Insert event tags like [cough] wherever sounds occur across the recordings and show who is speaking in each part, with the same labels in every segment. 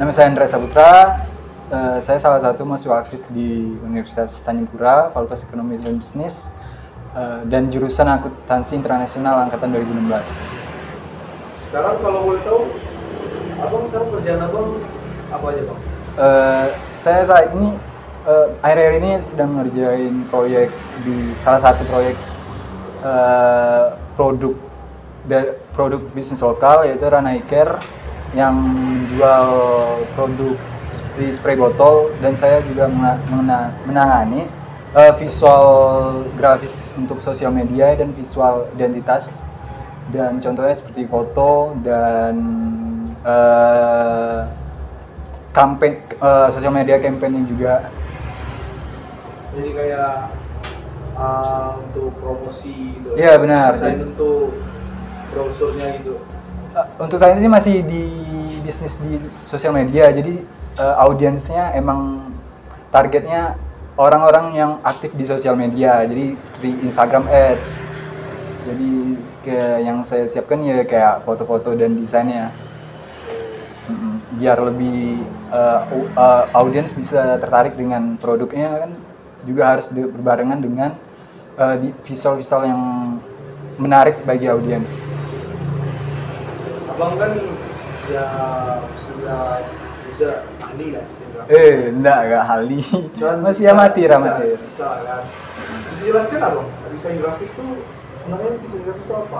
Speaker 1: Nama saya Andrea Saputra. Eh, saya salah satu mahasiswa aktif di Universitas Tanjung Pura, Fakultas Ekonomi dan Bisnis, eh, dan jurusan Akuntansi Internasional Angkatan 2016.
Speaker 2: Sekarang kalau boleh tahu, abang sekarang kerjaan abang apa aja bang?
Speaker 1: Eh, saya saat ini eh, akhir-akhir ini sedang ngerjain proyek di salah satu proyek eh, produk da- produk bisnis lokal yaitu Ranai Care yang menjual produk seperti spray botol dan saya juga mena- mena- menangani eh, visual grafis untuk sosial media dan visual identitas dan contohnya seperti foto dan eh, campaign eh, sosial media campaign juga
Speaker 2: Jadi kayak uh, untuk promosi gitu.
Speaker 1: Iya, benar.
Speaker 2: Desain untuk brosurnya gitu.
Speaker 1: Eh, untuk saya ini masih di bisnis di sosial media. Jadi eh, audiensnya emang targetnya orang-orang yang aktif di sosial media. Jadi seperti Instagram Ads. Jadi kayak yang saya siapkan ya kayak foto-foto dan desainnya. Biar lebih au- eh, audiens bisa tertarik dengan produknya kan. Juga harus berbarengan dengan di visual-visual yang menarik bagi audiens.
Speaker 2: Abang kan ya sudah bisa ahli lah grafis.
Speaker 1: Eh, enggak, enggak Hali.
Speaker 2: Cuman
Speaker 1: Masih
Speaker 2: bisa-
Speaker 1: amatir,
Speaker 2: bisa-
Speaker 1: amatir.
Speaker 2: Bisa kan. Bisa jelaskan abang, desain grafis tuh sebenarnya desain grafis itu apa?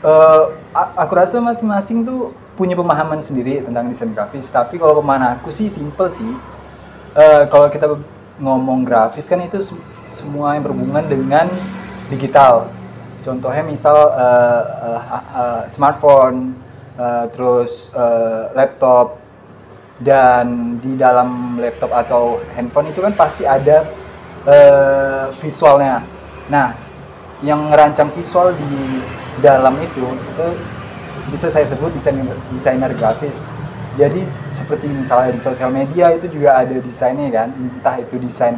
Speaker 1: Eh, a- aku rasa masing-masing tuh punya pemahaman sendiri tentang desain grafis. Tapi kalau pemahaman aku sih simple sih. Eh, kalau kita ngomong grafis kan itu sem- semua yang berhubungan dengan digital. Contohnya misal eh, ha- eh, smartphone, eh, terus eh, laptop, dan di dalam laptop atau handphone itu kan pasti ada eh, visualnya. Nah, yang ngerancang visual di dalam itu itu bisa saya sebut desainer desainer grafis. Jadi seperti misalnya di sosial media itu juga ada desainnya kan, entah itu desain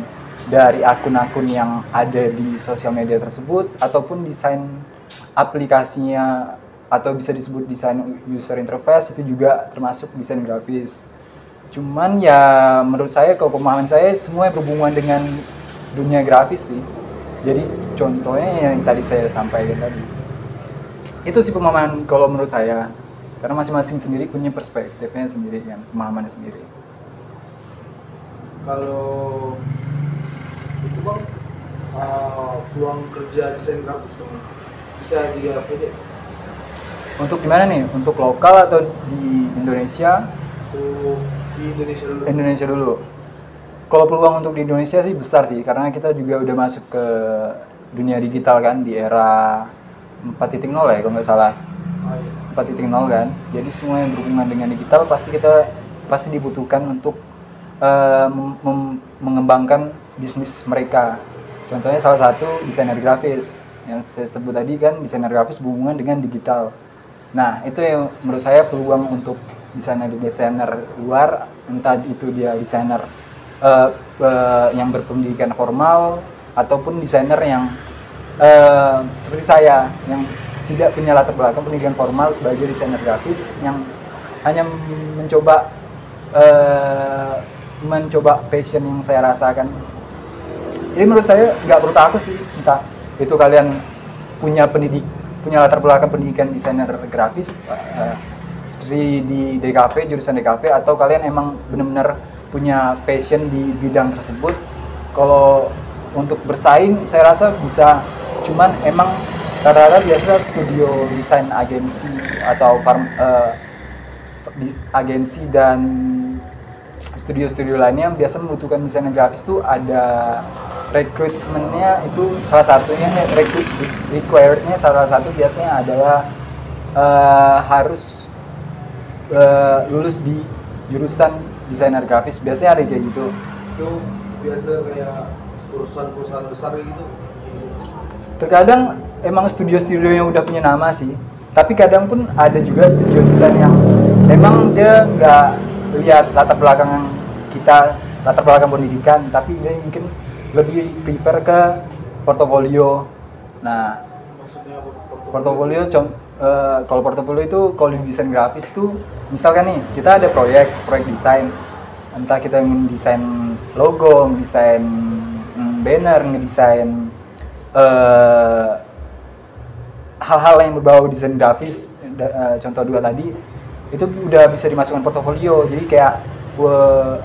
Speaker 1: dari akun-akun yang ada di sosial media tersebut ataupun desain aplikasinya atau bisa disebut desain user interface itu juga termasuk desain grafis. Cuman ya menurut saya kalau pemahaman saya semua berhubungan dengan dunia grafis sih. Jadi contohnya yang tadi saya sampaikan tadi. Itu sih pemahaman kalau menurut saya. Karena masing-masing sendiri punya perspektifnya sendiri kan, pemahamannya sendiri.
Speaker 2: Kalau uh, peluang kerja desain grafis tuh bisa dilihat aja
Speaker 1: Untuk gimana nih? Untuk lokal atau di Indonesia?
Speaker 2: untuk di Indonesia dulu.
Speaker 1: Indonesia dulu. Kalau peluang untuk di Indonesia sih besar sih, karena kita juga udah masuk ke dunia digital kan di era 4.0 ya kalau nggak salah.
Speaker 2: Ah, iya.
Speaker 1: 4.0 kan. Jadi semua yang berhubungan dengan digital pasti kita pasti dibutuhkan untuk eh, mem- mem- mengembangkan bisnis mereka. Contohnya salah satu desainer grafis yang saya sebut tadi kan desainer grafis berhubungan dengan digital. Nah itu yang menurut saya peluang untuk desainer desainer luar entah itu dia desainer eh, eh, yang berpendidikan formal ataupun desainer yang eh, seperti saya yang tidak punya latar belakang pendidikan formal sebagai desainer grafis yang hanya mencoba eh, mencoba passion yang saya rasakan. Jadi menurut saya nggak perlu takut sih, entah itu kalian punya pendidik punya latar belakang pendidikan desainer grafis eh, seperti di DKV jurusan DKV atau kalian emang benar-benar punya passion di bidang tersebut. Kalau untuk bersaing saya rasa bisa, cuman emang rata-rata biasa studio desain agensi atau farm, di- agensi dan studio-studio lainnya yang biasa membutuhkan desainer grafis tuh ada rekrutmennya itu salah satunya eh, recruit requirednya salah satu biasanya adalah eh, harus eh, lulus di jurusan desainer grafis. Biasanya ada kayak gitu.
Speaker 2: Itu biasa kayak perusahaan-perusahaan besar gitu?
Speaker 1: Terkadang emang studio-studio yang udah punya nama sih. Tapi kadang pun ada juga studio desain yang emang dia nggak lihat latar belakang kita latar belakang pendidikan. Tapi dia mungkin lebih prepare ke portofolio. Nah portofolio? eh, kalau portofolio itu kalau di desain grafis tuh misalkan nih kita ada proyek proyek desain. Entah kita ingin desain logo desain mm, banner ngedesain eh, hal-hal yang berbau desain grafis eh, contoh dua tadi itu udah bisa dimasukkan portofolio. Jadi kayak we-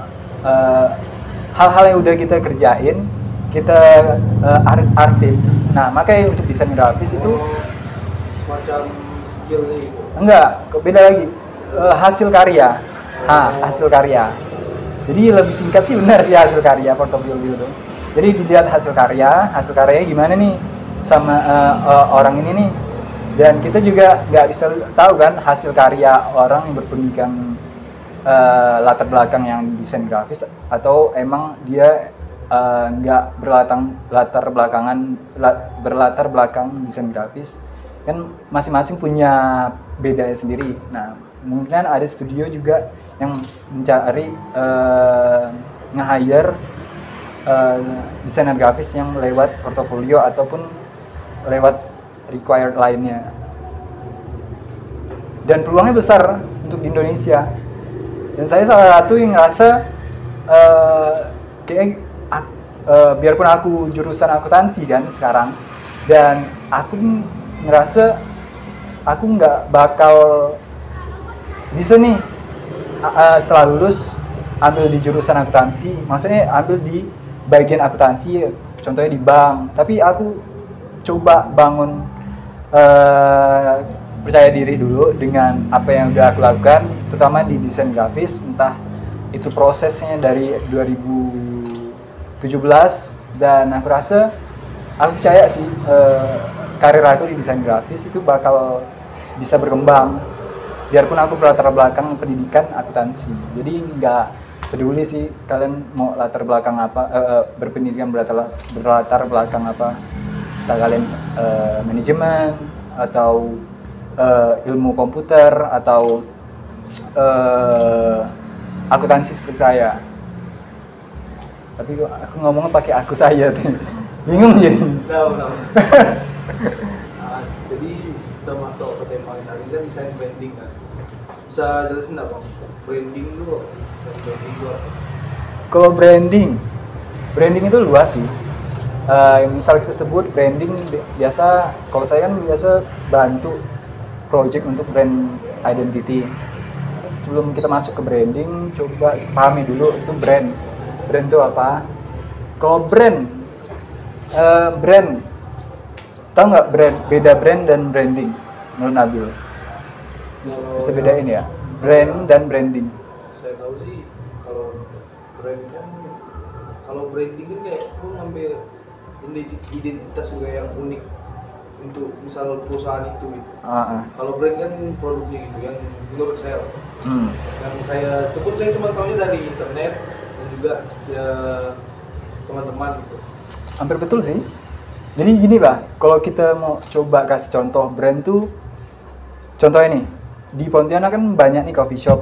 Speaker 1: eh, hal-hal yang udah kita kerjain kita eh, ar- arsip nah makanya untuk desain grafis itu
Speaker 2: semacam skill gitu.
Speaker 1: enggak beda lagi. Eh, hasil karya. Ah hasil karya. Jadi lebih singkat sih benar sih hasil karya portofolio itu. Jadi dilihat hasil karya hasil karyanya gimana nih sama eh, eh, orang ini nih. Dan kita juga nggak bisa tahu kan hasil karya orang yang berpendidikan eh, latar belakang yang desain grafis atau emang dia eh, nggak berlatang latar belakangan la- berlatar belakang desain grafis kan masing-masing punya bedanya sendiri. Nah, mungkin ada studio juga yang mencari eh, nge-hire eh, desainer grafis yang lewat portofolio ataupun lewat required lainnya. Dan peluangnya besar untuk di Indonesia. Dan saya salah satu yang ngerasa eh, kayak eh, biarpun aku jurusan akuntansi kan sekarang dan aku ngerasa aku nggak bakal bisa nih a- setelah lulus ambil di jurusan akuntansi maksudnya ambil di bagian akuntansi contohnya di bank. Tapi aku coba bangun eh, percaya diri dulu dengan apa yang udah aku lakukan terutama di desain grafis entah itu prosesnya dari 2017 dan aku rasa aku percaya sih eh, karir aku di desain grafis itu bakal bisa berkembang. Biarpun aku berlatar belakang pendidikan akuntansi. Jadi nggak peduli sih kalian mau latar belakang apa eh, berpendidikan berlatar berlatar belakang apa. Entah kalian eh, manajemen atau eh, ilmu komputer atau eh, akuntansi seperti saya tapi aku ngomongnya pakai aku saya tuh bingung jadi
Speaker 2: Tahu, tahu. Nah, [laughs] jadi kita masuk ke tema yang tadi kan desain branding kan. Bisa jelasin nggak bang? Branding itu desain branding apa?
Speaker 1: Kalau branding, branding itu luas sih. Eh, misal kita sebut branding bi- biasa, kalau saya kan biasa bantu project untuk brand identity. Sebelum kita masuk ke branding, coba pahami dulu itu brand. Brand itu apa? Kalau brand, eh, brand, tahu nggak brand? Beda brand dan branding menurut Nabil. Bisa, bisa bedain ya? Brand dan branding.
Speaker 2: Saya tahu sih kalau brand kan kalau branding kan kayak lu ngambil identi- identitas juga yang unik untuk misal perusahaan itu gitu.
Speaker 1: Ah, ah.
Speaker 2: Kalau brand kan produknya gitu yang menurut saya
Speaker 1: Hmm.
Speaker 2: yang saya itu pun saya cuma tahunya dari internet juga ya, teman-teman gitu.
Speaker 1: Hampir betul sih. Jadi gini pak, kalau kita mau coba kasih contoh brand tuh, contohnya nih, di Pontianak kan banyak nih coffee shop.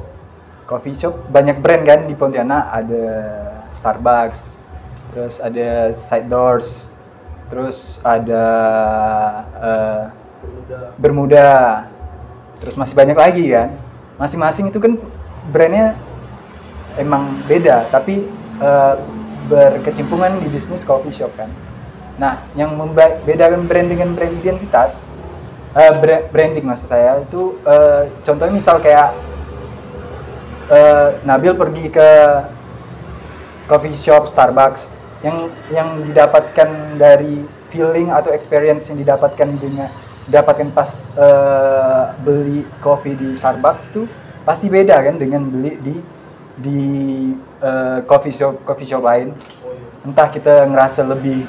Speaker 1: Coffee shop banyak brand kan di Pontianak, ada Starbucks, terus ada Side Doors, terus ada eh,
Speaker 2: Bermuda
Speaker 1: Bermuda, terus masih banyak lagi kan. Masing-masing itu kan brandnya emang beda, tapi eh, berkecimpungan di bisnis coffee shop kan. Nah, yang membedakan brand dengan brand identitas, bra- branding maksud saya itu eh, contohnya misal kayak eh, Nabil pergi ke coffee shop Starbucks yang yang didapatkan dari feeling atau experience yang didapatkan dengan dapatkan pas eh, beli kopi di Starbucks itu pasti beda kan dengan beli di di eh, coffee shop coffee shop lain.
Speaker 2: Oh iya.
Speaker 1: Entah kita ngerasa lebih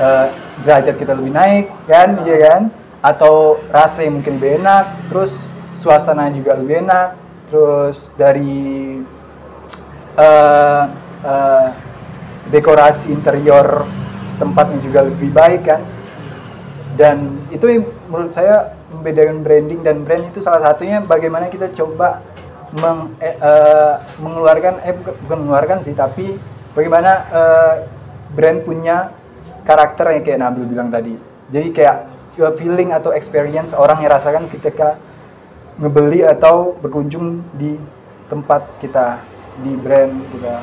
Speaker 1: eh, derajat kita lebih naik kan? Iya kan? Atau rasa yang mungkin lebih enak terus suasana juga lebih enak terus dari eh, eh, dekorasi interior tempatnya juga lebih baik kan? Dan itu menurut saya membedakan branding dan brand itu salah satunya bagaimana kita coba meng, eh, eh, mengeluarkan eh bukan, mengeluarkan sih tapi bagaimana eh, brand punya karakter yang kayak Nabil bilang tadi. Jadi kayak uh, feeling atau experience orang yang rasakan ketika ngebeli atau berkunjung di tempat kita di brand kita.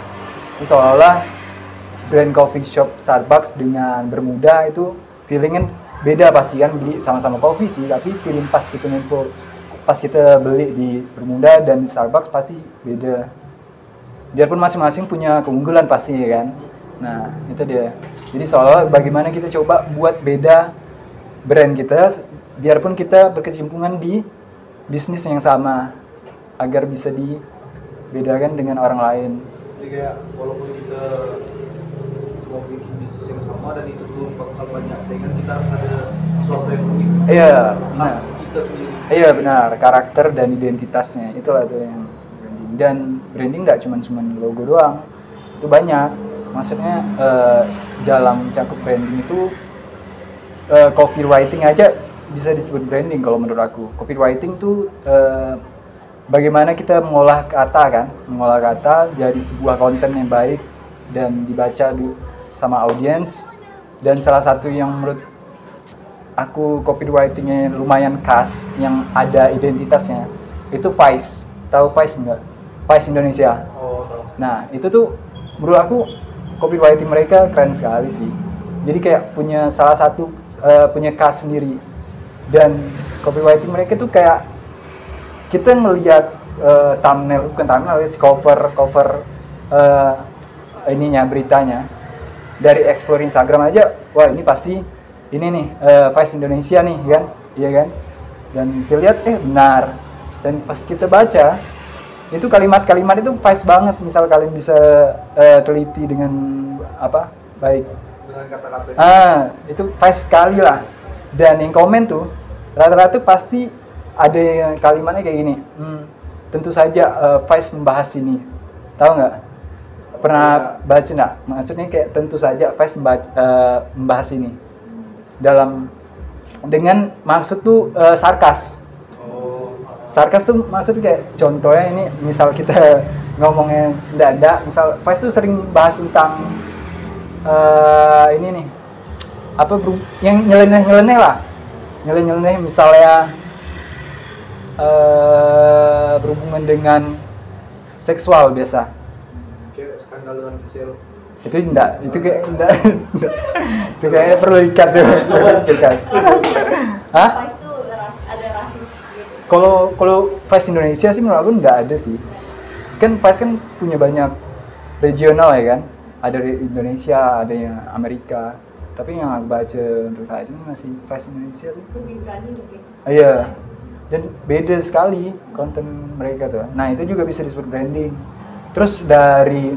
Speaker 1: Ini seolah-olah brand coffee shop Starbucks dengan Bermuda itu feelingnya beda pasti kan beli sama-sama kopi sih tapi feeling pas kita ngumpul pas kita beli di Bermuda dan di Starbucks pasti beda. Biarpun masing-masing punya keunggulan pasti ya kan? Nah itu dia. Jadi soal bagaimana kita coba buat beda brand kita biarpun kita berkecimpungan di bisnis yang sama agar bisa dibedakan dengan orang lain.
Speaker 2: Jadi kayak walaupun kita mau bikin bisnis yang sama dan itu belum bakal banyak sehingga kita harus ada sesuatu yang unik.
Speaker 1: Iya
Speaker 2: khas kita sendiri
Speaker 1: iya benar. Karakter dan identitasnya. Itulah tuh yang branding. Dan branding nggak cuma cuma logo doang. Itu banyak. Maksudnya eh, dalam cakup branding itu eh, copywriting aja bisa disebut branding kalau menurut aku. Copywriting tuh eh, bagaimana kita mengolah kata kan? Mengolah kata jadi sebuah konten yang baik dan dibaca sama audiens. Dan salah satu yang menurut aku copywritingnya lumayan khas yang ada identitasnya. Itu Vice. Tahu Vice enggak Vice Indonesia.
Speaker 2: Oh tahu.
Speaker 1: Nah itu tuh menurut aku copywriting mereka keren sekali sih. Jadi kayak punya salah satu eh, punya khas sendiri. Dan copywriting mereka tuh kayak kita ngelihat eh, thumbnail bukan thumbnail ya, cover cover eh, ininya beritanya. Dari explore Instagram aja wah ini pasti ini nih eh, Vice Indonesia nih kan? Iya kan? Dan kita lihat eh benar. Dan pas kita baca itu kalimat-kalimat itu Vice banget. Misal kalian bisa eh, teliti dengan apa baik.
Speaker 2: Dengan kata-kata
Speaker 1: ah itu Vice sekali lah. Dan yang komen tuh rata-rata pasti ada yang kalimatnya kayak gini. Hmm, tentu saja eh, Vice membahas ini. Tahu nggak? Pernah baca nggak? Maksudnya kayak tentu saja Vice memba- eh, membahas ini dalam dengan maksud tuh eh, sarkas.
Speaker 2: Oh.
Speaker 1: Sarkas tuh maksud kayak contohnya ini misal kita [laughs] ngomongnya dada misal Vice tuh sering bahas tentang eh ini nih apa beru- yang nyeleneh nyeleneh lah. Nyeleneh nyeleneh misalnya eh berhubungan dengan seksual biasa.
Speaker 2: Kayak skandal dengan
Speaker 1: itu enggak itu kayak enggak, enggak. itu kayaknya perlu ikat tuh. Ikat hah? Kalau kalau Vice Indonesia sih menurut aku nggak ada sih. Kan Vice kan punya banyak regional ya kan? Ada di Indonesia ada yang Amerika. Tapi yang aku baca untuk saat ini masih Vice Indonesia tuh. Iya. Dan beda sekali konten mereka tuh. Nah itu juga bisa disebut branding. Terus dari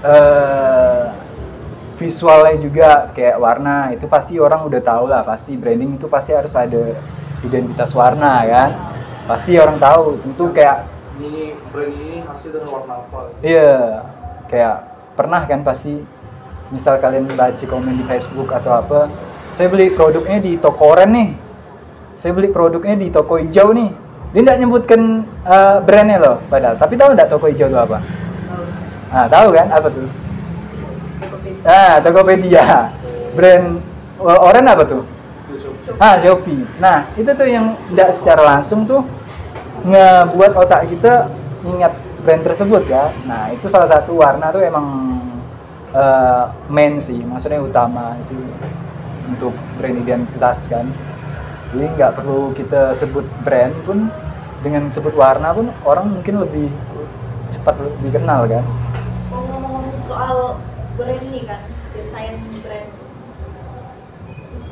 Speaker 1: eh visualnya juga kayak warna itu pasti orang udah tahu lah pasti branding itu pasti harus ada identitas warna kan pasti orang tahu tentu kayak
Speaker 2: ini brand ini hasil dengan warna apa
Speaker 1: Iya, kayak pernah kan pasti misal kalian baca komen di Facebook atau apa, saya beli produknya di toko oren nih, saya beli produknya di toko hijau nih, dia nggak nyebutkan eh, brandnya loh, padahal. Tapi tahu nggak toko hijau itu apa? Ah, tahu kan? Apa tuh?
Speaker 3: Tokopedia.
Speaker 1: Ah, Tokopedia. Brand oren apa tuh?
Speaker 2: Shopee.
Speaker 1: Ah, Shopee. Nah, itu tuh yang tidak secara langsung tuh ngebuat otak kita ingat brand tersebut ya. Nah, itu salah satu warna tuh emang eh, main sih, maksudnya utama sih untuk brand identitas kan. Jadi nggak perlu kita sebut brand pun dengan sebut warna pun orang mungkin lebih cepat lebih kenal kan.
Speaker 3: Soal brand nih kan, desain brand.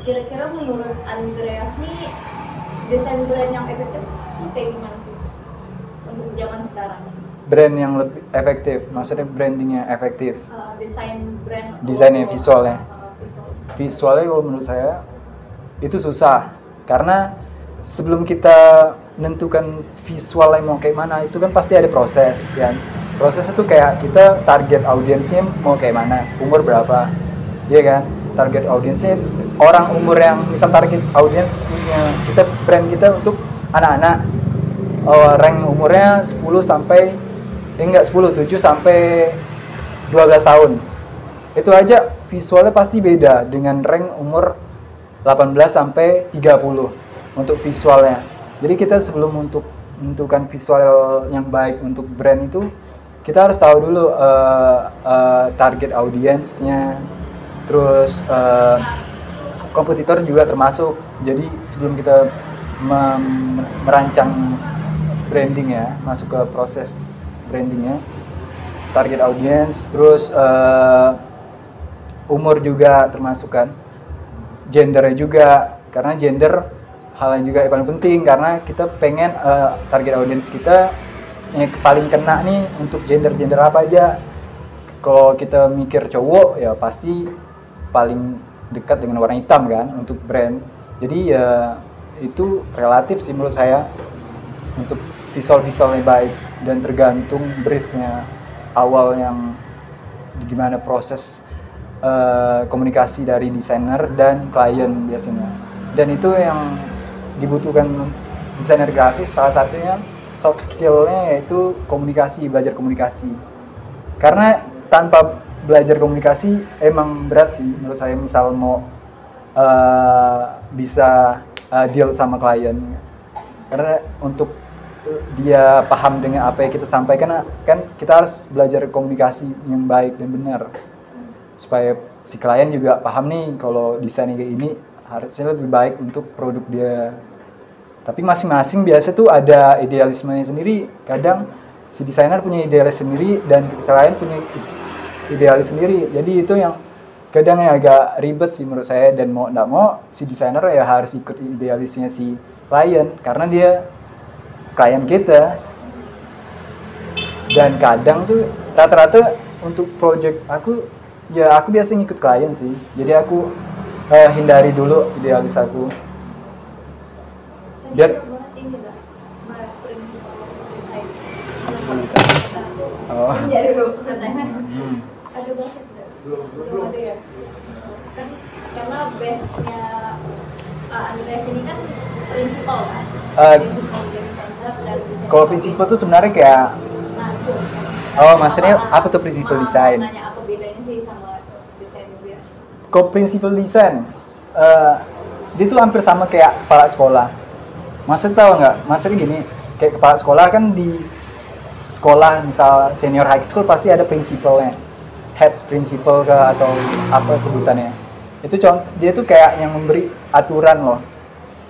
Speaker 3: Kira-kira menurut Andreas nih desain brand yang efektif itu kayak gimana sih untuk zaman sekarang?
Speaker 1: Brand yang lebih efektif, maksudnya brandingnya efektif.
Speaker 3: Uh, desain brand
Speaker 1: Desainnya,
Speaker 3: logo,
Speaker 1: visualnya.
Speaker 3: uh, visual.
Speaker 1: visualnya kalau menurut saya itu susah karena sebelum kita menentukan visualnya mau kayak mana itu kan pasti ada proses kan proses itu kayak kita target audiensnya mau kayak mana umur berapa iya kan target audiensnya orang umur yang misal target audiens punya kita brand kita untuk anak-anak rank umurnya 10 sampai eh enggak 10 7 sampai 12 tahun itu aja visualnya pasti beda dengan rank umur 18 sampai 30 untuk visualnya. Jadi kita sebelum untuk menentukan visual yang baik untuk brand itu kita harus tahu dulu uh, uh, target audiensnya, terus uh, kompetitor juga termasuk. Jadi sebelum kita merancang branding ya, masuk ke proses brandingnya, target audience, terus uh, umur juga termasuk kan, gendernya juga, karena gender hal yang juga yang paling penting karena kita pengen uh, target audience kita yang paling kena nih untuk gender-gender apa aja. Kalau kita mikir cowok ya pasti paling dekat dengan warna hitam kan untuk brand. Jadi ya itu relatif sih menurut saya untuk visual-visualnya baik dan tergantung briefnya awal yang gimana proses uh, komunikasi dari desainer dan klien biasanya. Dan itu yang dibutuhkan desainer grafis salah satunya soft skillnya yaitu komunikasi belajar komunikasi. Karena tanpa belajar komunikasi emang berat sih menurut saya misal mau uh, bisa uh, deal sama klien. Karena untuk dia paham dengan apa yang kita sampaikan kan kita harus belajar komunikasi yang baik dan benar. Supaya si klien juga paham nih kalau desainnya kayak ini harusnya lebih baik untuk produk dia tapi masing-masing biasa tuh ada idealismenya sendiri. Kadang si desainer punya idealis sendiri dan klien punya idealis sendiri. Jadi itu yang kadang yang agak ribet sih menurut saya. Dan mau tidak mau si desainer ya harus ikut idealisnya si klien. Karena dia klien kita. Dan kadang tuh rata-rata untuk project aku ya aku biasa ngikut klien sih. Jadi aku uh, hindari dulu idealis aku biar
Speaker 3: Oh. Jadi lu
Speaker 1: hmm.
Speaker 3: Ada bahasa tidak?
Speaker 2: Belum, belum,
Speaker 3: Belum
Speaker 2: belum.
Speaker 3: ada ya? Kan karena base-nya uh, Andreas ini kan prinsipal kan?
Speaker 1: Eh,
Speaker 3: prinsipal dan
Speaker 1: kalau prinsipal tuh sebenarnya kayak
Speaker 3: Nah.
Speaker 1: Oh, maksudnya apa tuh prinsipal desain?
Speaker 3: Nanya apa bedanya sih sama desain biasa?
Speaker 1: Kok prinsipal desain eh, dia tuh hampir sama kayak kepala sekolah. Maksud tahu nggak? Maksudnya gini, kayak kepala sekolah kan di sekolah misal senior high school pasti ada prinsipalnya, head principal ke atau apa sebutannya. Itu contoh dia tuh kayak yang memberi aturan loh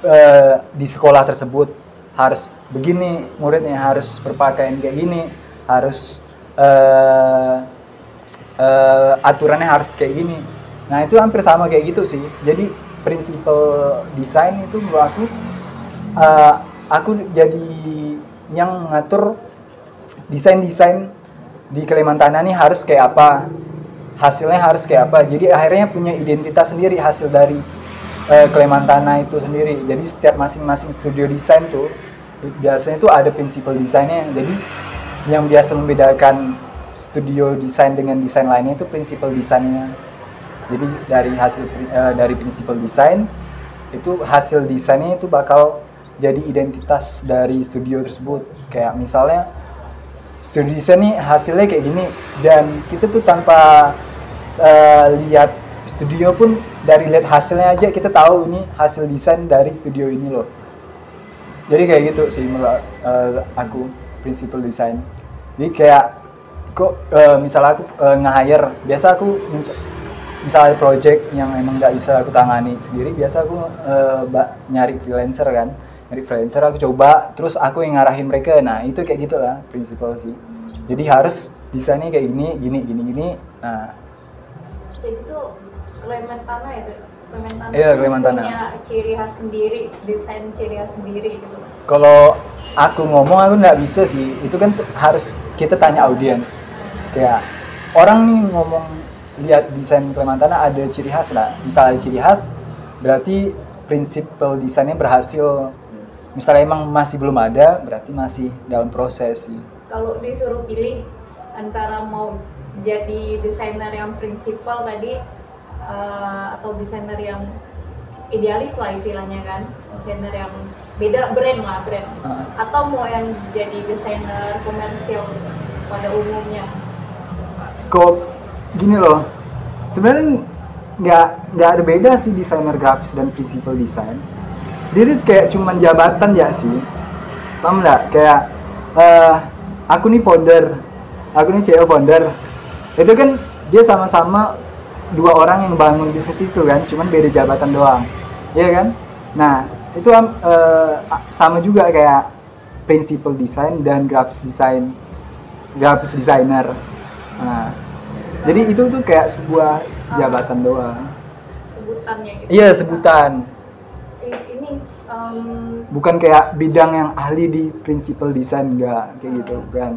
Speaker 1: eh, di sekolah tersebut harus begini muridnya harus berpakaian kayak gini harus eh, eh, aturannya harus kayak gini. Nah itu hampir sama kayak gitu sih. Jadi prinsipal desain itu menurut aku, eh, aku jadi yang mengatur desain-desain di Kalimantan ini harus kayak apa, hasilnya harus kayak apa. Jadi akhirnya punya identitas sendiri hasil dari eh, Kalimantan itu sendiri. Jadi setiap masing-masing studio desain tuh biasanya tuh ada prinsipal desainnya. Jadi yang biasa membedakan studio desain dengan desain lainnya itu prinsipal desainnya. Jadi dari hasil eh, dari prinsipal desain itu hasil desainnya itu bakal jadi identitas dari studio tersebut. Kayak misalnya studio desain nih hasilnya kayak gini dan kita tuh tanpa eh, lihat studio pun dari lihat hasilnya aja kita tahu ini hasil desain dari studio ini loh. Jadi kayak gitu sih menurut eh, aku prinsipal desain. Jadi kayak kok eh, misalnya aku eh, nge-hire biasa aku misalnya project yang emang nggak bisa aku tangani sendiri biasa aku ba- nyari freelancer kan freelancer aku coba terus aku yang ngarahin mereka. Nah itu kayak gitulah prinsipal sih. Jadi harus desainnya kayak gini gini gini gini. Nah.
Speaker 3: Jadi itu Klemen Tanah itu. Klemen Tanah
Speaker 1: Iya,
Speaker 3: itu
Speaker 1: Klemen Tanah.
Speaker 3: punya ciri khas sendiri, desain ciri khas sendiri gitu.
Speaker 1: kalau aku ngomong aku nggak bisa sih. Itu kan harus kita tanya audiens. Kayak orang nih ngomong lihat desain Kalimantan ada ciri khas lah. Misalnya ada ciri khas berarti prinsipal desainnya berhasil misalnya emang masih belum ada berarti masih dalam proses sih
Speaker 3: Kalau disuruh pilih antara mau jadi desainer yang prinsipal tadi eh, atau desainer yang idealis lah istilahnya kan, desainer yang beda brand lah brand,
Speaker 1: Heeh.
Speaker 3: atau mau yang jadi desainer komersial pada umumnya.
Speaker 1: kok gini loh sebenarnya nggak nggak ada beda sih desainer grafis dan principal design dia tuh kayak cuman jabatan ya sih. Paham nggak? Kayak eh aku nih founder. Aku nih CEO founder. Itu kan dia sama-sama dua orang yang bangun bisnis itu kan cuman beda jabatan doang. Iya kan? Nah itu eh, sama juga kayak principal design dan graphics design graphics designer. Nah jadi itu tuh kayak sebuah jabatan doang.
Speaker 3: Sebutannya gitu.
Speaker 1: Iya sebutan
Speaker 3: em,
Speaker 1: bukan kayak bidang yang ahli di principal design enggak kayak gitu kan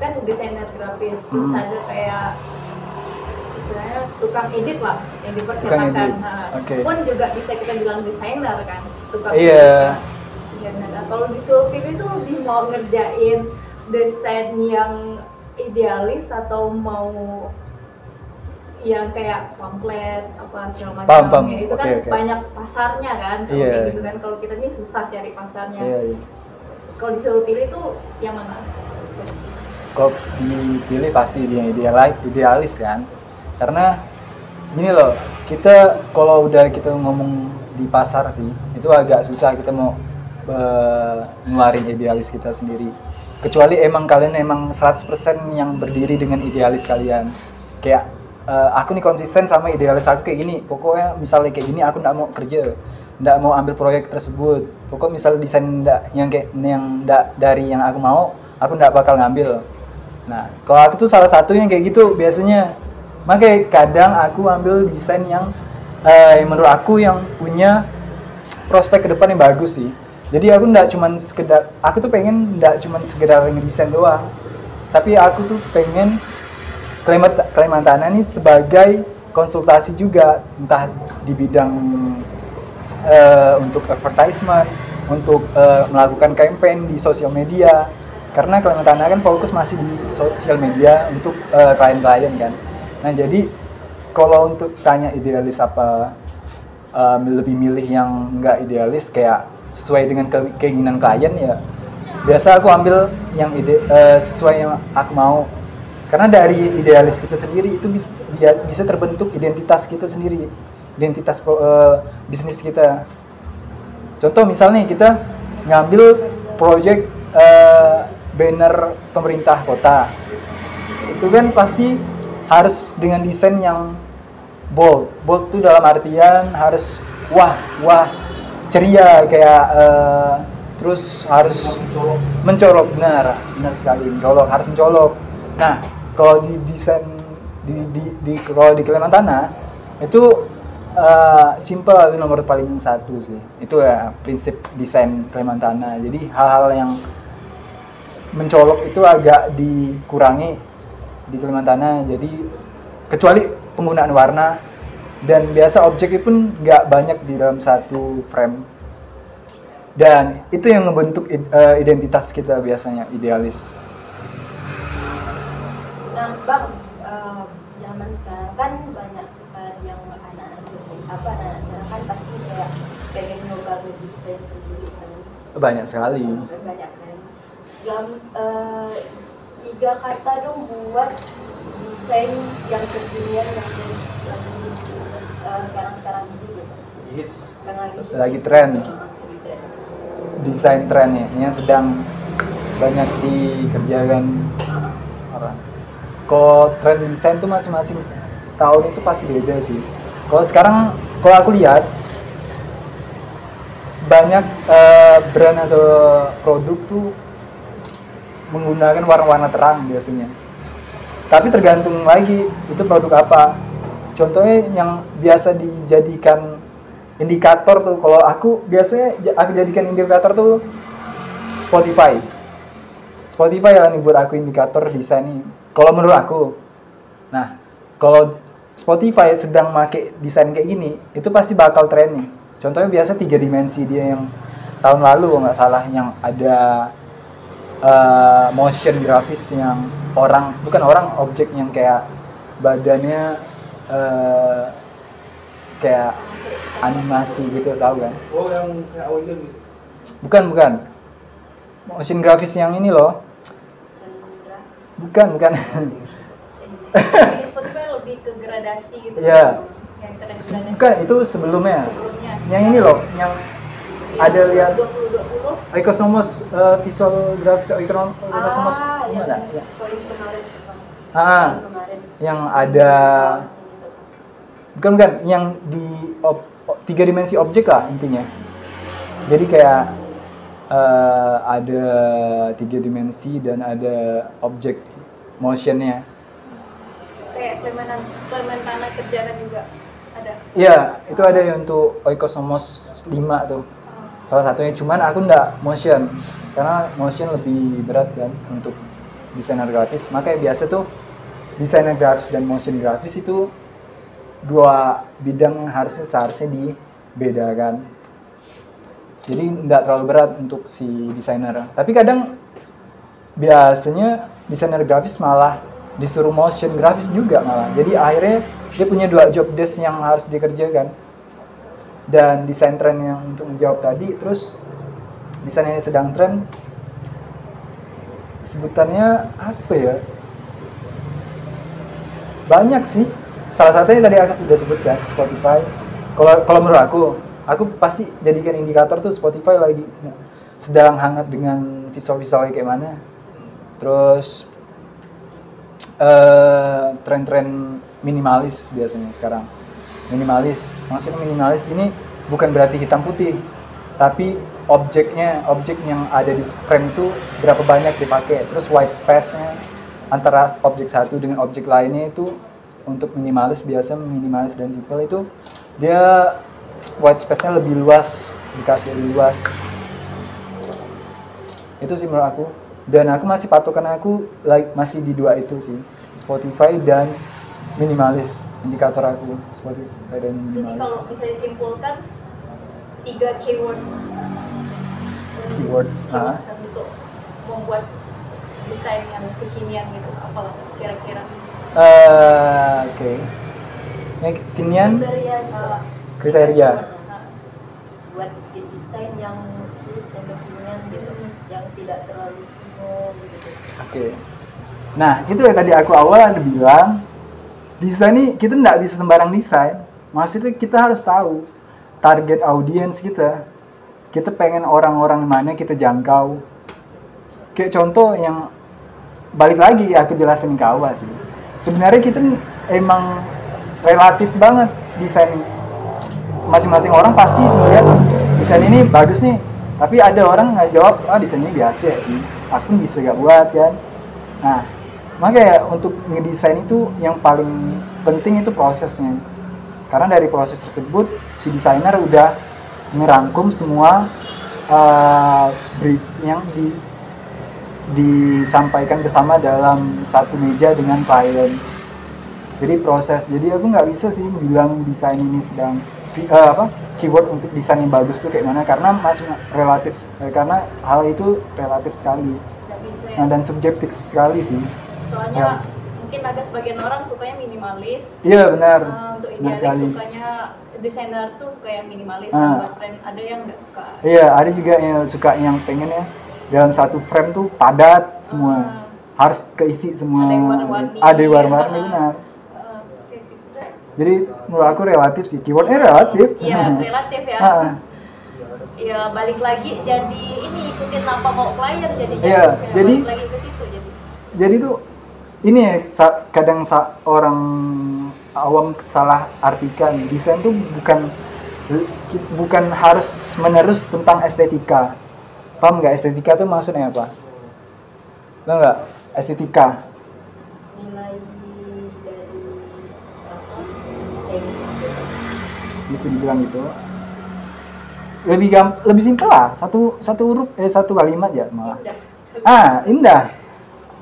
Speaker 3: kan desainer grafis terus
Speaker 1: Hmm.
Speaker 3: ada kayak istilahnya tukang edit lah yang dipercetakan Nah,
Speaker 1: oke.
Speaker 3: pun juga bisa kita bilang desainer kan tukang
Speaker 1: Iya.
Speaker 3: edit desainer nah, kalau disuruh pilih tuh lebih mau ngerjain desain yang idealis atau mau yang kayak pamflet apa segala
Speaker 1: Paham, paham.
Speaker 3: macamnya itu kan
Speaker 1: oke.
Speaker 3: banyak pasarnya kan kalau kayak gitu kan. Kalau kita ini susah cari pasarnya.
Speaker 1: Iya iya.
Speaker 3: Kalau disuruh pilih tuh yang mana?
Speaker 1: Kok dipilih pasti dia idealis, idealis kan. Karena gini loh kita kalau udah kita ngomong di pasar sih itu agak susah kita mau eh, ngeluarin idealis kita sendiri. Kecuali emang kalian emang 100% yang berdiri dengan idealis kalian. Kayak eh, aku nih konsisten sama idealis aku kayak gini pokoknya misalnya kayak gini aku nggak mau kerja nggak mau ambil proyek tersebut pokok misal desain nggak yang kayak yang nggak dari yang aku mau aku nggak bakal ngambil Nah, kalau aku tuh salah satu yang kayak gitu biasanya. Makanya kadang aku ambil desain yang eh, menurut aku yang punya prospek ke depan yang bagus sih. Jadi aku nggak cuman sekedar, aku tuh pengen nggak cuman sekedar ngedesain doang. Tapi aku tuh pengen Kalimantan, ini sebagai konsultasi juga entah di bidang eh, untuk advertisement, untuk eh, melakukan campaign di sosial media. Karena Kalimantan kan fokus masih di sosial media untuk eh, klien-klien kan. Nah jadi kalau untuk tanya idealis apa lebih milih yang nggak idealis kayak sesuai dengan ke- keinginan klien ya biasa aku ambil yang ide eh, sesuai yang aku mau karena dari idealis kita sendiri itu bisa bisa terbentuk identitas kita sendiri identitas eh, bisnis kita. Contoh misalnya kita ngambil project eh, banner pemerintah kota. Itu kan pasti harus dengan desain yang bold. Bold itu dalam artian harus wah wah ceria kayak eh, terus harus
Speaker 2: mencolok
Speaker 1: benar. Benar sekali mencolok harus mencolok. Nah kalau di desain di di, di kalau di Kalimantan itu eh, simple itu nomor paling satu sih. Itu ya prinsip desain Kalimantan jadi hal-hal yang mencolok itu agak dikurangi di Kalimantan jadi kecuali penggunaan warna dan biasa objeknya pun nggak banyak di dalam satu frame. Dan itu yang membentuk eh, identitas kita biasanya idealis
Speaker 4: Nah, Bang, eh, zaman sekarang kan banyak eh, yang anak-anak apa anak-anak sekarang kan pasti kayak pengen nyoba ngedesain sendiri kan.
Speaker 1: banyak sekali
Speaker 4: Banyak kan. Yang eh, tiga kata dong buat desain yang kekinian yang lagi eh, sekarang-sekarang ini gitu.
Speaker 2: hits
Speaker 4: lagi hits.
Speaker 1: Lagi tren. desain trennya yang sedang banyak dikerjakan orang kalau tren desain tuh masing-masing tahun itu pasti beda sih. Kalau sekarang kalau aku lihat banyak eh, brand atau produk tuh menggunakan warna-warna terang biasanya. Tapi tergantung lagi itu produk apa. Contohnya yang biasa dijadikan indikator tuh kalau aku biasanya aku jadikan indikator tuh Spotify. Spotify nih buat aku indikator desain nih kalau menurut aku nah kalau Spotify sedang make desain kayak gini itu pasti bakal tren nih contohnya biasa tiga dimensi dia yang tahun lalu nggak salah yang ada eh, motion grafis yang orang bukan orang objek yang kayak badannya eh, kayak animasi gitu tahu kan?
Speaker 2: Oh yang kayak gitu.
Speaker 1: Bukan bukan. Motion grafis yang ini loh. Bukan bukan.
Speaker 3: Di Spotify lebih ke gradasi gitu
Speaker 1: Iya.
Speaker 3: yang brand-brand
Speaker 1: bukan itu sebelumnya.
Speaker 3: Sebelumnya.
Speaker 1: Yang ini loh yang ada lihat
Speaker 3: 2020
Speaker 1: Oikosmos uh, visual Oikosmos Oikosmos
Speaker 4: ah yang
Speaker 1: gimana ya
Speaker 4: kemarin.
Speaker 1: Ah
Speaker 4: kemarin.
Speaker 1: Yang ada bukan bukan yang di ob- tiga dimensi objek lah intinya. Jadi kayak eh, ada tiga dimensi dan ada objek motionnya.
Speaker 3: Kayak Clementan Clementana kerjaan juga ada?
Speaker 1: Iya itu ada yang untuk Oikosmos 5 tuh. Salah satunya cuman aku ndak motion karena motion lebih berat kan untuk desainer grafis. Makanya biasa tuh desainer grafis dan motion grafis itu dua bidang yang harusnya seharusnya dibedakan. Jadi nggak terlalu berat untuk si desainer. Tapi kadang biasanya desainer grafis malah disuruh motion grafis juga malah. Jadi akhirnya dia punya dua job desk yang harus dikerjakan. Dan desain tren yang untuk menjawab tadi terus desain yang sedang tren sebutannya apa ya? Banyak sih. Salah satunya tadi aku sudah sebutkan Spotify. Kalau kalau menurut aku aku pasti jadikan indikator tuh Spotify lagi sedang hangat dengan visual-visualnya kayak mana terus eh, tren-tren minimalis biasanya sekarang. Minimalis maksudnya minimalis ini bukan berarti hitam putih tapi objeknya objek yang ada di frame itu berapa banyak dipakai. Terus white space-nya antara objek satu dengan objek lainnya itu untuk minimalis biasa minimalis dan simple itu dia white space-nya lebih luas dikasih lebih luas. Itu sih menurut aku dan aku masih patokan aku like, masih di dua itu sih. Spotify dan minimalis indikator aku. Spotify dan
Speaker 3: jadi
Speaker 1: minimalis.
Speaker 3: kalau bisa disimpulkan tiga keywords.
Speaker 1: Keywords ah.
Speaker 3: keywords untuk membuat desain yang kekinian gitu apa kira-kira.
Speaker 1: Eh, oke. Yang kekinian?
Speaker 4: Kriteria
Speaker 3: Uh,
Speaker 1: Kriteria.
Speaker 3: nah.
Speaker 4: buat desain yang desain kekinian gitu yang tidak terlalu
Speaker 1: Oke. Nah, itu yang tadi aku awal bilang, desain ini kita nggak bisa sembarang desain. Maksudnya kita harus tahu target audiens kita. Kita pengen orang-orang mana kita jangkau. Kayak contoh yang balik lagi aku jelasin ke awal sih. Sebenarnya kita emang relatif banget desain masing-masing orang pasti melihat desain ini bagus nih tapi ada orang nggak jawab ah desainnya biasa sih aku bisa gak buat kan? Nah makanya untuk ngedesain itu yang paling penting itu prosesnya. Karena dari proses tersebut si desainer udah ngerangkum semua uh, brief yang di disampaikan bersama dalam satu meja dengan klien. Jadi proses jadi aku nggak bisa sih bilang desain ini sedang eh, apa keyword untuk desain yang bagus tuh kayak mana karena masih relatif eh, karena hal itu relatif sekali.
Speaker 3: Ya?
Speaker 1: Nah, dan subjektif sekali sih.
Speaker 3: Soalnya
Speaker 1: ya.
Speaker 3: mungkin ada sebagian orang sukanya minimalis.
Speaker 1: Iya benar.
Speaker 3: Uh, untuk idealis sukanya desainer tuh suka yang minimalis
Speaker 1: Ah.
Speaker 3: kan buat brand ada yang nggak suka?
Speaker 1: Iya ada juga yang suka yang pengen ya. Dalam satu frame tuh padat semua.
Speaker 3: Ah.
Speaker 1: harus keisi semua.
Speaker 3: Ada warna-warni.
Speaker 1: ada warna-warni
Speaker 3: Ah.
Speaker 1: benar.
Speaker 3: Uh, gitu
Speaker 1: jadi menurut aku relatif sih. Keywordnya relatif.
Speaker 3: Iya [laughs] relatif ya.
Speaker 1: Ah,
Speaker 3: ya balik lagi jadi ini ikutin apa mau klien jadinya.
Speaker 1: Iya,
Speaker 3: Ya,
Speaker 1: jadi-
Speaker 3: balik lagi ke situ jadi.
Speaker 1: jadi tuh ini ya kadang orang awam salah artikan. Desain tuh bukan bukan harus menerus tentang estetika. Paham nggak? Estetika tuh maksudnya apa? Tahu nggak? Estetika bisa dibilang gitu. Lebih gam lebih simpel lah. Satu satu huruf eh satu kalimat ya malah.
Speaker 3: Udah
Speaker 1: ah indah.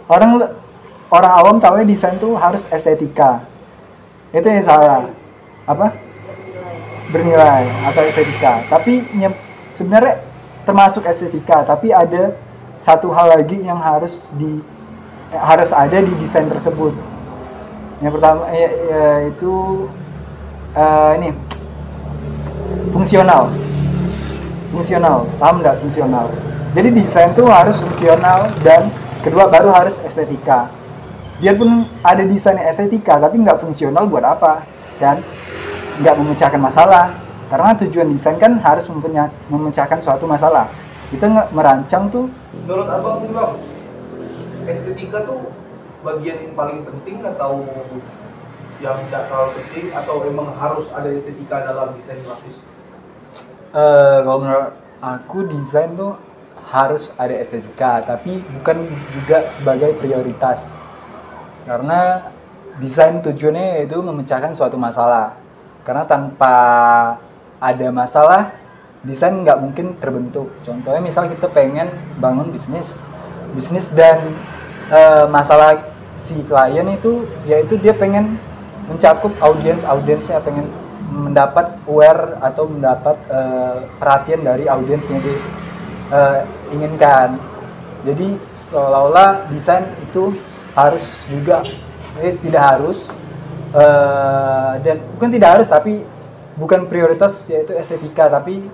Speaker 1: Orang orang awam tahu desain tuh harus estetika. Itu yang salah. Apa? Bernilai atau estetika. Tapi sebenarnya termasuk estetika tapi ada satu hal lagi yang harus di eh, harus ada di desain tersebut. Yang pertama ya, ya, itu eh, ini fungsional. Fungsional paham nggak fungsional? Jadi desain tuh harus fungsional dan kedua baru harus biarpun ada desain yang estetika tapi nggak fungsional buat apa? Kan nggak memecahkan masalah. Karena tujuan desain kan harus memecahkan suatu masalah. Kita nggak merancang tuh.
Speaker 2: Menurut abang bang estetika tuh bagian paling penting atau yang tidak terlalu penting atau emang harus ada estetika dalam desain grafis?
Speaker 1: Eh, kalau menurut aku desain tuh harus ada estetika tapi bukan juga sebagai prioritas. Karena desain tujuannya yaitu memecahkan suatu masalah. Karena tanpa ada masalah desain nggak mungkin terbentuk. Contohnya misal kita pengen bangun bisnis bisnis dan eh, masalah si klien itu yaitu dia pengen mencakup audiens audiensnya pengen mendapat aware atau mendapat eh, perhatian dari audiens yang dia eh, jadi seolah-olah desain itu harus juga eh, tidak harus eh, dan bukan tidak harus tapi bukan prioritas yaitu estetika tapi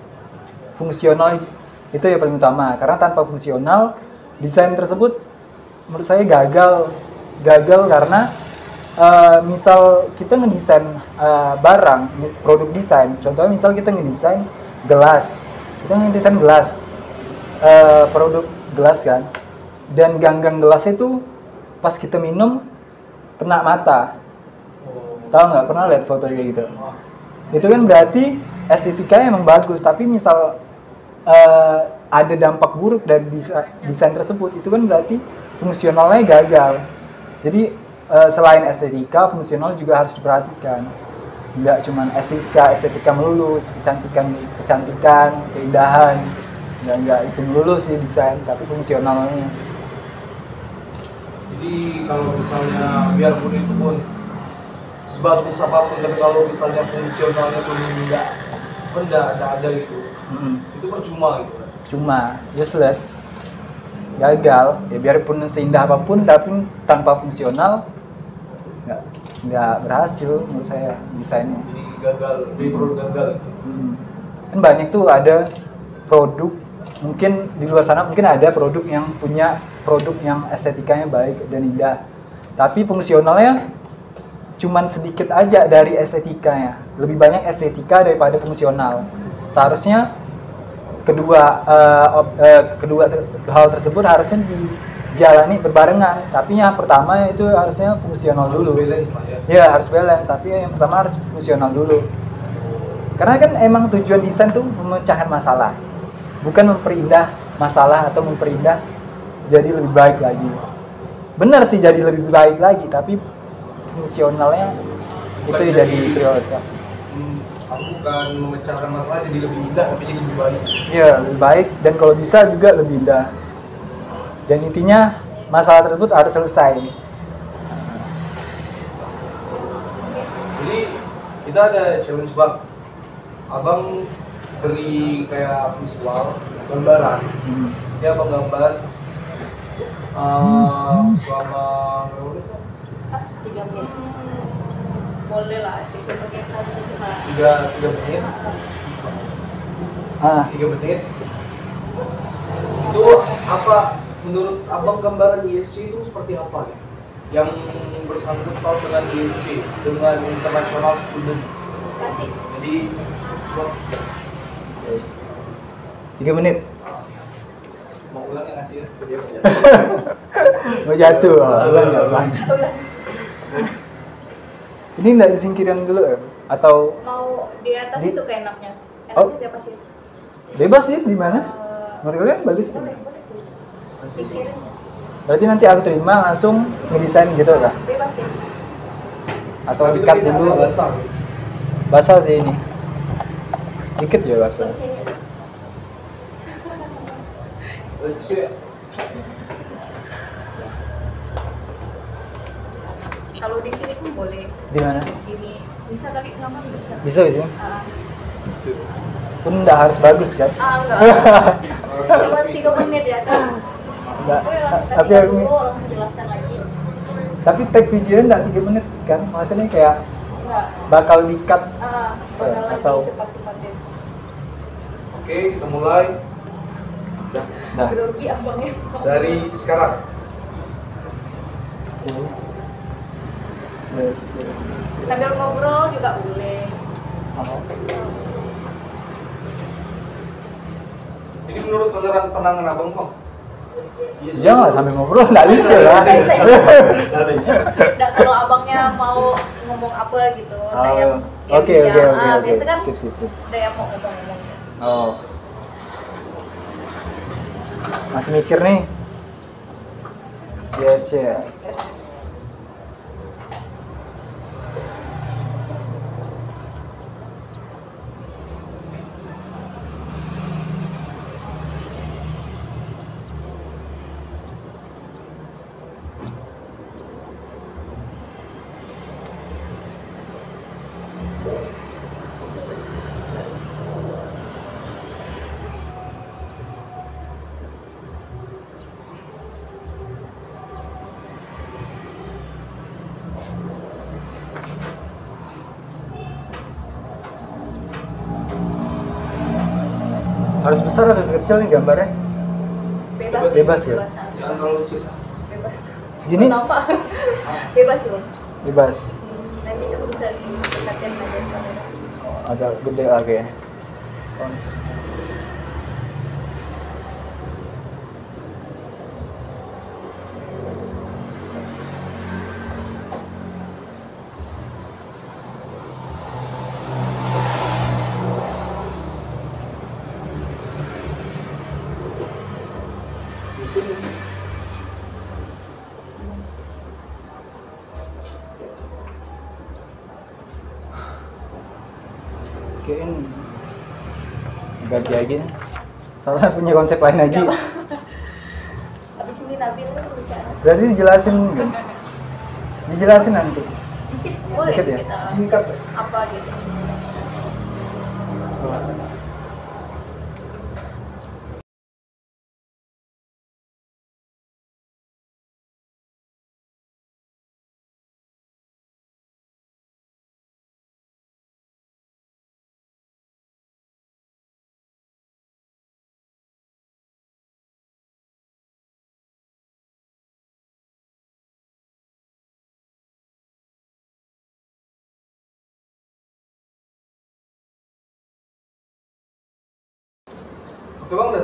Speaker 1: fungsional itu yang paling utama. Karena tanpa fungsional desain tersebut menurut saya gagal gagal karena eh, misal kita ngedesain eh, barang produk desain. Contohnya misal kita ngedesain gelas. Kita ngedesain gelas. Eh, produk gelas kan. Dan ganggang gelas itu pas kita minum kena mata. Tahu nggak? Pernah lihat foto kayak gitu? Itu kan berarti estetikanya emang bagus. Tapi misal eh, ada dampak buruk dari desa- desain tersebut itu kan berarti fungsionalnya gagal. Jadi eh, selain estetika fungsional juga harus diperhatikan. Nggak cuman estetika estetika melulu kecantikan kecantikan keindahan. Nggak nggak itu melulu sih desain tapi fungsionalnya.
Speaker 2: Jadi kalau misalnya biarpun itu pun sebagus apa pun tapi kalau misalnya fungsionalnya pun enggak pun enggak enggak ada gitu
Speaker 1: Mm-mm.
Speaker 2: itu percuma gitu kan?
Speaker 1: Cuma useless gagal. Ya biarpun seindah apa pun tapi tanpa fungsional nggak nggak berhasil menurut saya desainnya
Speaker 2: jadi gagal di produk gagal.
Speaker 1: Hmm. kan banyak tuh ada produk mungkin di luar sana mungkin ada produk yang punya produk yang estetikanya baik dan indah tapi fungsionalnya cuman sedikit aja dari estetikanya lebih banyak estetika daripada fungsional seharusnya kedua op- eh, kedua ter- hal tersebut harusnya dijalani berbarengan tapi yang pertama itu harusnya fungsional
Speaker 2: harus
Speaker 1: dulu
Speaker 2: balance lah ya
Speaker 1: Ya harus balance, tapi yang pertama harus fungsional dulu. Karena kan emang tujuan desain tuh memecahkan masalah, bukan memperindah masalah atau memperindah jadi lebih baik lagi. Benar sih jadi lebih baik lagi, tapi fungsionalnya itu jadi
Speaker 2: jadi-
Speaker 1: prioritas.
Speaker 2: hmm, aku bukan memecahkan masalah jadi lebih indah tapi jadi lebih baik
Speaker 1: Iya lebih baik dan kalau bisa juga lebih indah. Dan intinya masalah tersebut harus selesai.
Speaker 2: jadi kita ada challenge bang abang beri kayak visual gambaran.
Speaker 1: Hmm.
Speaker 2: dia abang gambar? Uh, selama berapa menit,
Speaker 4: tiga menit.
Speaker 3: Boleh lah tiga
Speaker 2: tiga menit.
Speaker 1: Ah,
Speaker 2: tiga menit. Itu apa menurut abang gambaran ISC itu seperti apa ya yang bersangkut paut dengan ISC dengan international student
Speaker 3: kasih
Speaker 2: jadi
Speaker 1: tiga menit.
Speaker 2: mau ulang ya ngasih ya ke dia aja.
Speaker 1: Mau jatuh, [laughs] oh, ulang ya, ulang. Ini nggak disingkirin dulu ya? Atau
Speaker 3: mau di atas
Speaker 1: Di-
Speaker 3: itu keenaknya
Speaker 1: Oh.
Speaker 3: enaknya di atas itu
Speaker 1: bebas sih di mana?
Speaker 3: Eh,
Speaker 1: Menurut kalian bagus sih.
Speaker 3: boleh boleh sih pikirin
Speaker 1: Berarti nanti aku terima langsung ngedesain gitu lah.
Speaker 3: bebas sih
Speaker 1: Atau dikat dulu.
Speaker 2: dasar.
Speaker 1: Basah sih ini. Dikit ya basah.
Speaker 3: Kalau di sini pun boleh
Speaker 1: Di mana?
Speaker 3: ini bisa kali nyaman bisa
Speaker 1: Bisa bisa.
Speaker 2: Su.
Speaker 1: Pun nggak harus bagus kan?
Speaker 3: ah enggak [laughs] cuma tiga menit ya kan
Speaker 1: Nggak.
Speaker 3: Oke, langsung
Speaker 1: Tapi aku,
Speaker 3: langsung jelaskan lagi
Speaker 1: tapi tag videonya nggak tiga menit kan? Maksudnya kayak
Speaker 3: enggak
Speaker 1: bakal dikat.
Speaker 3: ah bakal lagi
Speaker 1: Atau-
Speaker 3: cepat-cepatin
Speaker 2: Oke, kita mulai
Speaker 1: Nah,
Speaker 3: grogi abangnya
Speaker 2: dari sekarang.
Speaker 3: sambil ngobrol juga boleh
Speaker 1: Oh.
Speaker 2: Ini menurut tataran pandangan abang bang? Iya sih.
Speaker 1: Jangan sambil ngobrol, nggak bisa
Speaker 3: Nggak
Speaker 1: lah.
Speaker 3: bisa, bisa.
Speaker 2: Nggak bisa.
Speaker 3: Nggak, kalau abangnya mau ngomong apa gitu yang,
Speaker 1: Oh,
Speaker 3: yang
Speaker 1: Oke
Speaker 3: dia-
Speaker 1: oke oke
Speaker 3: ah,
Speaker 1: oke.
Speaker 3: biasa kan
Speaker 1: Sip sip. sip.
Speaker 3: ada yang mau ngomong-ngomong
Speaker 1: Oh. Masih mikir nih. Yes ya besar harus kecil nih gambarnya.
Speaker 3: bebas
Speaker 1: Bebas ya?
Speaker 3: ah.
Speaker 2: Jangan terlalu kecil.
Speaker 3: bebas
Speaker 1: Segini?
Speaker 3: kenapa bebas loh
Speaker 1: Bebas.
Speaker 3: nanti aku bisa didekatkan aja kamera
Speaker 1: Agak gede lagi ya. Kayaknya ganti lagi. Soalnya punya konsep lain lagi.
Speaker 3: Habis ini Nabil bicara
Speaker 1: Berarti dijelasin kan? Dijelasin nanti.
Speaker 3: dikit boleh
Speaker 1: Dikit ya?
Speaker 3: kita
Speaker 2: Singkat.
Speaker 3: apa gitu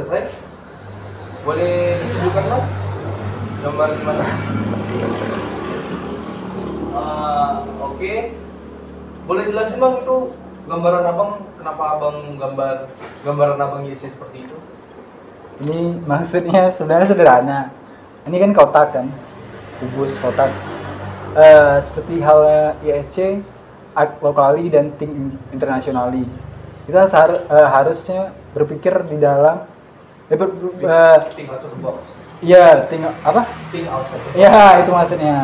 Speaker 2: selesai. Boleh ditunjukkan bang? Gambar gimana? Ah, Oke. Boleh jelasin bang itu gambaran abang? Kenapa abang gambar gambaran abang Yesus seperti itu?
Speaker 1: Ini maksudnya sebenarnya sederhana. Ini kan kotak kan, kubus kotak. Eh, seperti halnya ISC, Locally dan Think Internationally. Kita sehar- eh, harusnya berpikir di dalam, eh, ber- eh,
Speaker 2: Think outside the box.
Speaker 1: iya, think apa?
Speaker 2: Think outside the box.
Speaker 1: Ya, itu maksudnya.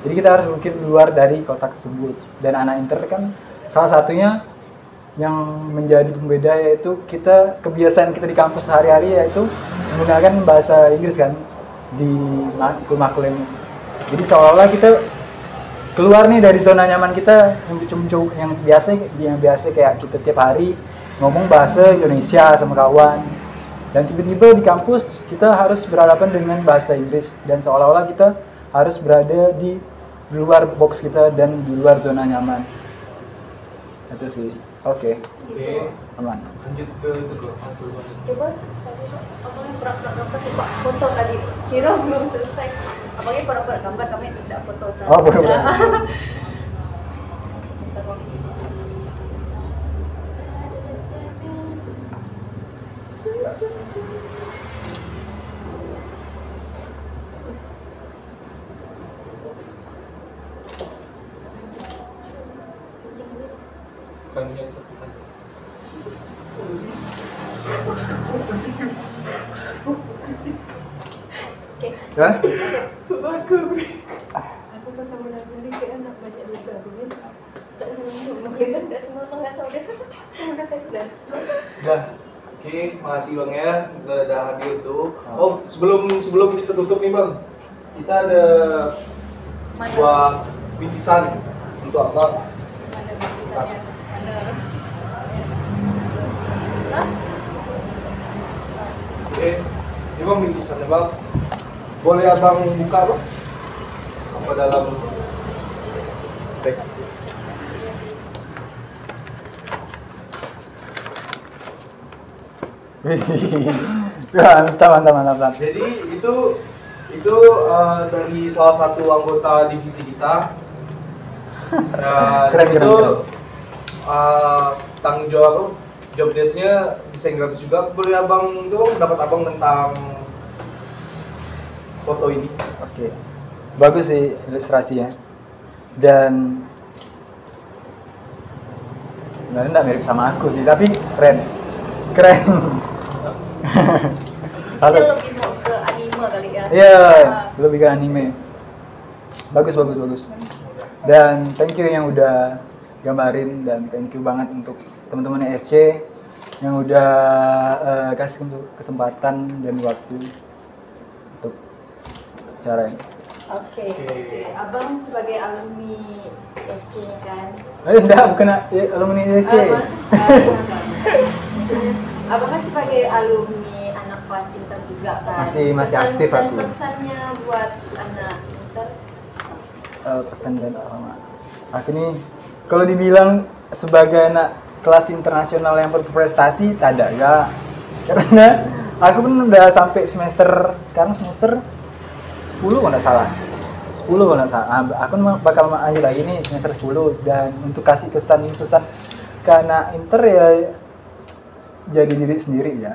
Speaker 1: Jadi kita harus berpikir luar dari kotak tersebut. Dan anak inter kan salah satunya yang menjadi pembeda yaitu kita kebiasaan kita di kampus sehari-hari yaitu menggunakan bahasa Inggris kan di makul-makul ini. Jadi seolah-olah kita keluar nih dari zona nyaman kita yang cum- yang biasa yang biasa kayak kita tiap hari ngomong bahasa Indonesia sama kawan dan tiba-tiba di kampus kita harus berhadapan dengan bahasa Inggris. Dan seolah-olah kita harus berada di luar box kita dan di luar zona nyaman. Itu sih. Oke.
Speaker 2: Oke.
Speaker 1: aman.
Speaker 2: Lanjut ke bang.
Speaker 3: coba abangnya pura-pura gambar coba foto tadi. Kira belum selesai. Abangnya pura-pura gambar kami tidak foto. Sama
Speaker 1: Oh, pura-pura. [laughs]
Speaker 2: Bukan yang satu
Speaker 1: Hah?
Speaker 3: aku pas sama kayak anak baca dosa aku kan tak semua mungkin tak
Speaker 2: Udah. Oke, makasih bang ya udah ada hadir tuh. Oh sebelum sebelum kita tutup nih bang, kita ada sebuah bingkisan untuk apa?
Speaker 3: ada ada Hah?
Speaker 2: Oke, ini bang bingkisannya bang. Boleh abang buka bang? Apa dalam [laughs]
Speaker 1: mantap mantap mantap mantap
Speaker 2: Jadi itu itu eh, dari salah satu anggota divisi kita. [laughs] Dan
Speaker 1: Keren, keren,
Speaker 2: itu
Speaker 1: keren.
Speaker 2: eh, tanggung jawab apa? job desk-nya desain grafis juga. Boleh abang dong pendapat abang tentang foto ini?
Speaker 1: Oke, bagus sih ilustrasinya. Dan sebenarnya nggak mirip sama aku sih, tapi keren, keren. [laughs] Salut.
Speaker 3: lebih mau ke anime kali ya.
Speaker 1: Iya,
Speaker 3: Ah,
Speaker 1: lebih ke anime. Bagus, bagus, bagus. Dan thank you yang udah gambarin dan thank you banget untuk teman-teman SC yang udah eh, kasih kesempatan dan waktu untuk cara ini.
Speaker 4: Oke,
Speaker 2: Oke.
Speaker 4: oke. Abang sebagai alumni SC nih kan.
Speaker 1: Eh, enggak, bukan ya, alumni SC.
Speaker 4: Ah, [laughs] maksudnya, abang kan sebagai alumni anak kelas inter juga kan.
Speaker 1: Masih- masih
Speaker 4: Pesan
Speaker 1: aktif
Speaker 4: dan
Speaker 1: aku.
Speaker 4: pesannya buat anak inter.
Speaker 1: Eh, pesan dan alamat. Aku ini kalau dibilang sebagai anak kelas internasional yang berprestasi, tak ada ya. Karena aku pun udah sampai semester sekarang semester 10 kalau nggak salah. 10 kalau nggak salah. Ah, Aku bakal lanjut lagi nih semester 10 dan untuk kasih kesan pesan ke anak inter ya jadi diri sendiri ya.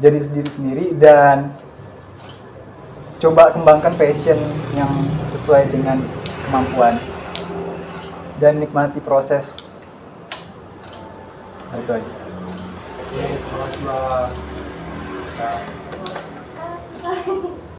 Speaker 1: Jadi diri sendiri dan coba kembangkan passion yang sesuai dengan kemampuan. Dan nikmati proses. Nah, itu aja.
Speaker 2: Oke,